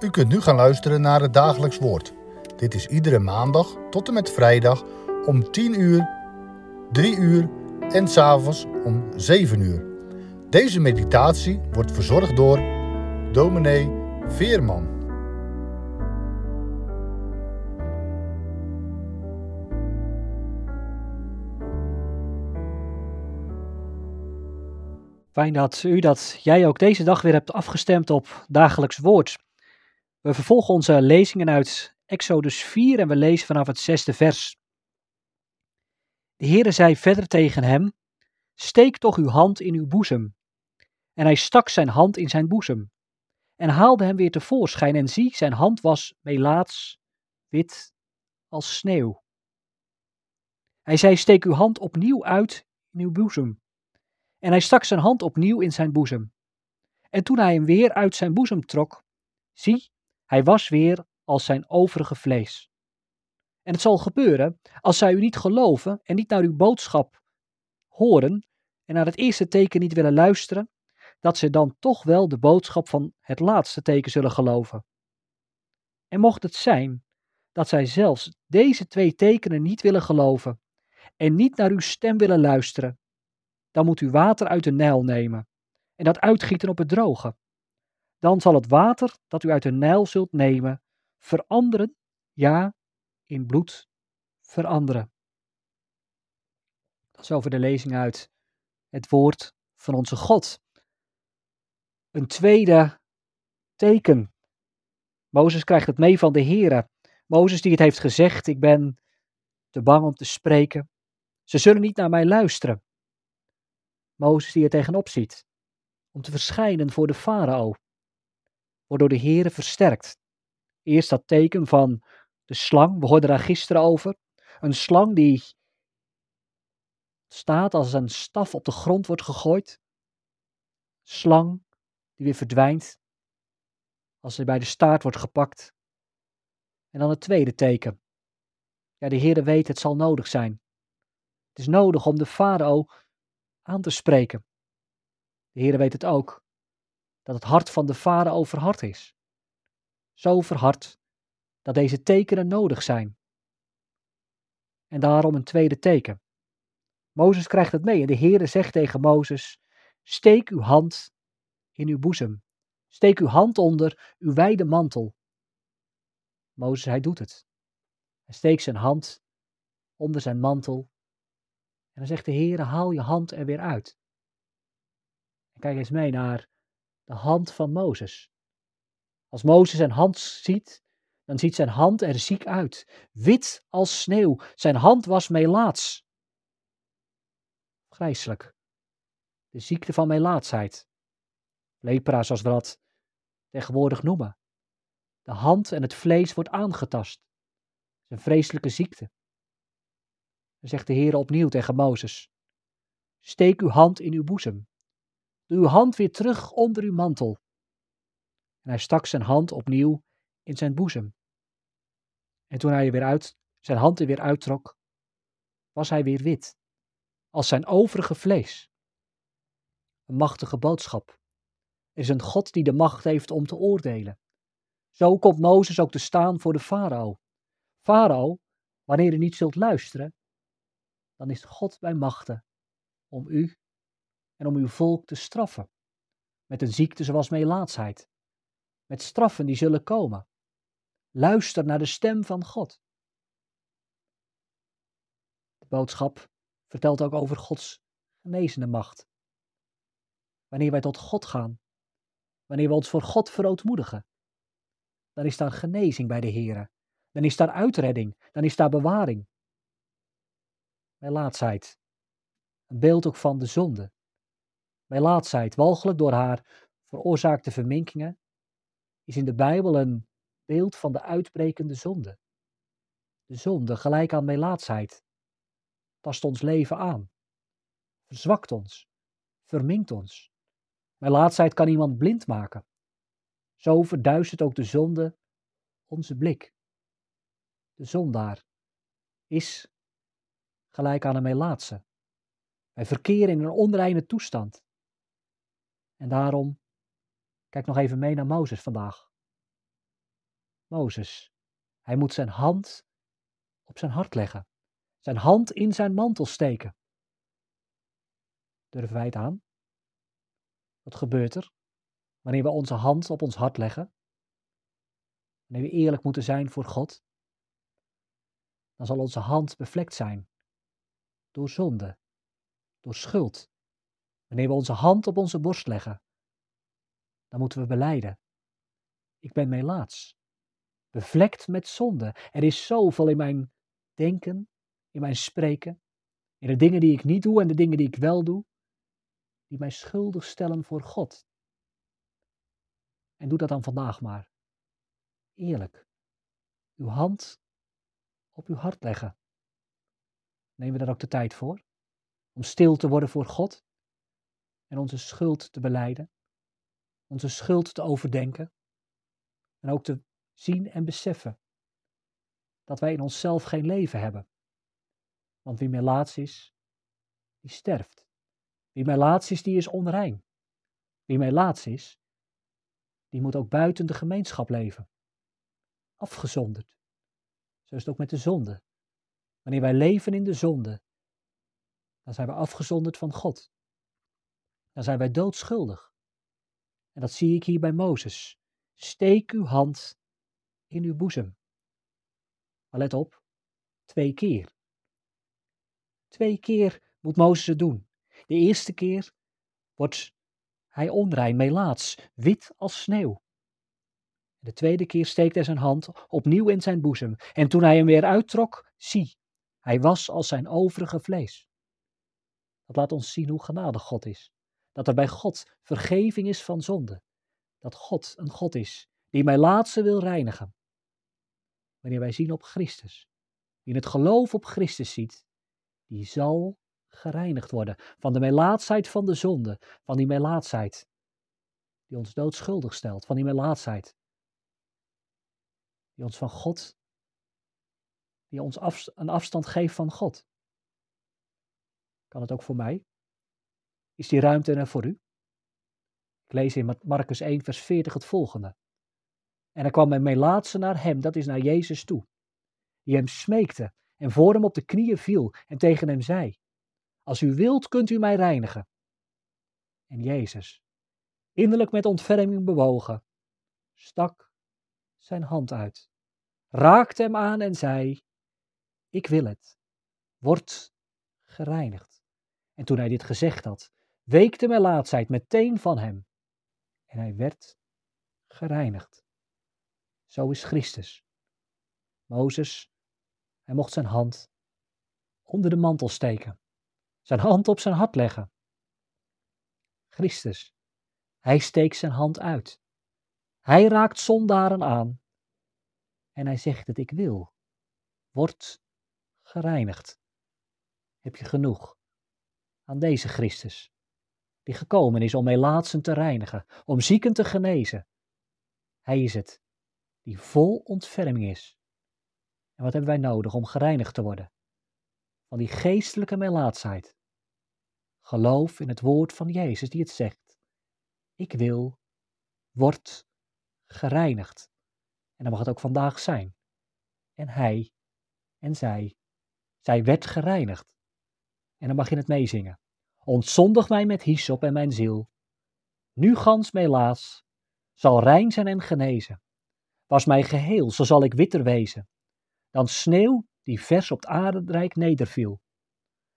U kunt nu gaan luisteren naar het dagelijks woord. Dit is iedere maandag tot en met vrijdag om 10 uur, 3 uur en s'avonds om 7 uur. Deze meditatie wordt verzorgd door dominee Veerman. Fijn dat u dat jij ook deze dag weer hebt afgestemd op dagelijks woord. We vervolgen onze lezingen uit Exodus 4 en we lezen vanaf het zesde vers. De Heere zei verder tegen hem: Steek toch uw hand in uw boezem. En hij stak zijn hand in zijn boezem en haalde hem weer tevoorschijn en zie, zijn hand was melaats, wit als sneeuw. Hij zei: Steek uw hand opnieuw uit in uw boezem. En hij stak zijn hand opnieuw in zijn boezem. En toen hij hem weer uit zijn boezem trok, zie, hij was weer als zijn overige vlees. En het zal gebeuren, als zij u niet geloven en niet naar uw boodschap horen en naar het eerste teken niet willen luisteren, dat ze dan toch wel de boodschap van het laatste teken zullen geloven. En mocht het zijn dat zij zelfs deze twee tekenen niet willen geloven en niet naar uw stem willen luisteren, dan moet u water uit de Nijl nemen en dat uitgieten op het droge. Dan zal het water dat u uit de Nijl zult nemen veranderen, ja, in bloed veranderen. Dat is over de lezing uit het woord van onze God. Een tweede teken. Mozes krijgt het mee van de Here. Mozes die het heeft gezegd, ik ben te bang om te spreken. Ze zullen niet naar mij luisteren. Mozes die er tegenop ziet, om te verschijnen voor de farao, wordt door de Heere versterkt. Eerst dat teken van de slang, we hoorden daar gisteren over. Een slang die staat als een staf op de grond wordt gegooid. Slang die weer verdwijnt als hij bij de staart wordt gepakt. En dan het tweede teken. Ja, de Heere weet, het zal nodig zijn. Het is nodig om de farao aan te spreken. De Heere weet het ook, dat het hart van de farao verhard is. Zo verhard dat deze tekenen nodig zijn. En daarom een tweede teken. Mozes krijgt het mee en de Heere zegt tegen Mozes, steek uw hand in uw boezem. Steek uw hand onder uw wijde mantel. Mozes, hij doet het. Hij steekt zijn hand onder zijn mantel en dan zegt de Heer, haal je hand er weer uit. En kijk eens mee naar de hand van Mozes. Als Mozes zijn hand ziet, dan ziet zijn hand er ziek uit, wit als sneeuw. Zijn hand was melaats. Grijselijk. De ziekte van melaatsheid. Lepra, zoals we dat tegenwoordig noemen. De hand en het vlees wordt aangetast. Het is een vreselijke ziekte. Dan zegt de Heer opnieuw tegen Mozes: Steek uw hand in uw boezem. Uw hand weer terug onder uw mantel. En hij stak zijn hand opnieuw in zijn boezem. En toen hij weer uit, zijn hand er weer uittrok, was hij weer wit, als zijn overige vlees. Een machtige boodschap. Is een God die de macht heeft om te oordelen. Zo komt Mozes ook te staan voor de farao. Farao, wanneer u niet zult luisteren, dan is God bij machten om u en om uw volk te straffen. Met een ziekte zoals melaatsheid. Met straffen die zullen komen. Luister naar de stem van God. De boodschap vertelt ook over Gods genezende macht. Wanneer wij tot God gaan, wanneer we ons voor God verootmoedigen, dan is daar genezing bij de Here. Dan is daar uitredding, dan is daar bewaring melaatsheid. Een beeld ook van de zonde. Melaatsheid, walgelijk door haar veroorzaakte verminkingen, is in de Bijbel een beeld van de uitbrekende zonde. De zonde, gelijk aan melaatsheid, tast ons leven aan, verzwakt ons, verminkt ons. Melaatsheid kan iemand blind maken. Zo verduistert ook de zonde onze blik. De zondaar is gelijk aan een melaatse. Wij verkeren in een onreine toestand. En daarom, kijk nog even mee naar Mozes vandaag. Mozes. Hij moet zijn hand op zijn hart leggen, zijn hand in zijn mantel steken. Durven wij het aan? Wat gebeurt er wanneer we onze hand op ons hart leggen? Wanneer we eerlijk moeten zijn voor God? Dan zal onze hand bevlekt zijn door zonde, door schuld. Wanneer we onze hand op onze borst leggen, dan moeten we beleiden. Ik ben melaats, bevlekt met zonde. Er is zoveel in mijn denken, in mijn spreken, in de dingen die ik niet doe en de dingen die ik wel doe, die mij schuldig stellen voor God. En doe dat dan vandaag maar. Eerlijk. Uw hand op uw hart leggen. Nemen we daar ook de tijd voor? Om stil te worden voor God en onze schuld te beleiden, onze schuld te overdenken en ook te zien en beseffen dat wij in onszelf geen leven hebben. Want wie melaats is, die sterft. Wie melaats is, die is onrein. Wie melaats is, die moet ook buiten de gemeenschap leven. Afgezonderd. Zo is het ook met de zonde. Wanneer wij leven in de zonde, dan zijn we afgezonderd van God. Dan zijn wij doodschuldig. En dat zie ik hier bij Mozes. Steek uw hand in uw boezem. Maar let op, twee keer. Twee keer moet Mozes het doen. De eerste keer wordt hij onrein, melaats, wit als sneeuw. De tweede keer steekt hij zijn hand opnieuw in zijn boezem. En toen hij hem weer uittrok, zie, hij was als zijn overige vlees. Dat laat ons zien hoe genadig God is. Dat er bij God vergeving is van zonde. Dat God een God is die mij laatste wil reinigen. Wanneer wij zien op Christus, die in het geloof op Christus ziet, die zal gereinigd worden van de melaatsheid van de zonde, van die melaatsheid die ons doodschuldig stelt, van die melaatsheid die ons van God, die ons een afstand geeft van God. Kan het ook voor mij? Is die ruimte er voor u? Ik lees in Marcus 1, vers 40 het volgende. En er kwam een melaatse naar hem, dat is naar Jezus toe, die hem smeekte en voor hem op de knieën viel en tegen hem zei: Als u wilt, kunt u mij reinigen. En Jezus, innerlijk met ontferming bewogen, stak zijn hand uit, raakte hem aan en zei: Ik wil het, word gereinigd. En toen hij dit gezegd had, week de melaatsheid meteen van hem. En hij werd gereinigd. Zo is Christus. Mozes, hij mocht zijn hand onder de mantel steken, zijn hand op zijn hart leggen. Christus, hij steekt zijn hand uit. Hij raakt zondaren aan. En hij zegt het, ik wil. Word gereinigd. Heb je genoeg aan deze Christus, die gekomen is om melaatsen te reinigen, om zieken te genezen. Hij is het die vol ontferming is. En wat hebben wij nodig om gereinigd te worden? Van die geestelijke melaatsheid. Geloof in het woord van Jezus die het zegt. Ik wil, word gereinigd. En dat mag het ook vandaag zijn. En hij en zij, zij werd gereinigd. En dan mag je het meezingen. Ontzondig mij met hyssop en mijn ziel. Nu gans melaas zal rein zijn en genezen. Was mij geheel, zo zal ik witter wezen. Dan sneeuw die vers op het aardrijk nederviel.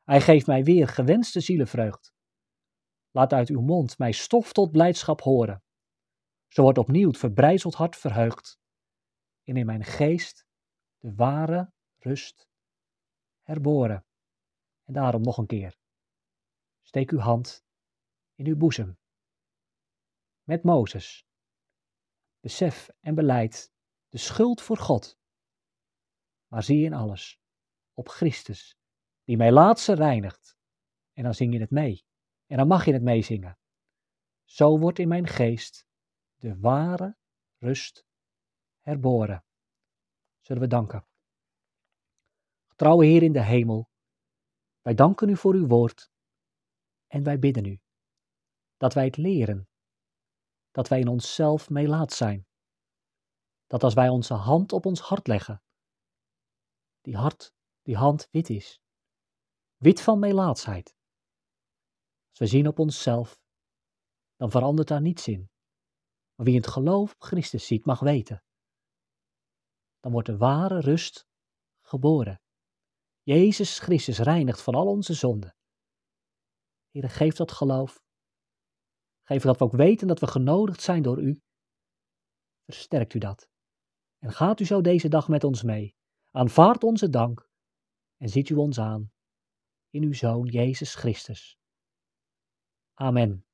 Hij geeft mij weer gewenste zielenvreugd. Laat uit uw mond mij stof tot blijdschap horen. Zo wordt opnieuw het verbrijzeld hart verheugd. En in mijn geest de ware rust herboren. En daarom nog een keer. Steek uw hand in uw boezem. Met Mozes. Besef en beleid de schuld voor God. Maar zie in alles op Christus, die mij laatste reinigt. En dan zing je het mee. En dan mag je het meezingen. Zo wordt in mijn geest de ware rust herboren. Zullen we danken. Getrouwe Heer in de hemel, wij danken u voor uw woord en wij bidden u dat wij het leren, dat wij in onszelf meelaat zijn, dat als wij onze hand op ons hart leggen, die, hart, die hand wit is, wit van melaatsheid. Als we zien op onszelf, dan verandert daar niets in. Maar wie het geloof op Christus ziet, mag weten. Dan wordt de ware rust geboren. Jezus Christus reinigt van al onze zonden. Heer, geef dat geloof. Geef dat we ook weten dat we genodigd zijn door U. Versterkt U dat. En gaat U zo deze dag met ons mee. Aanvaard onze dank en ziet U ons aan in Uw Zoon Jezus Christus. Amen.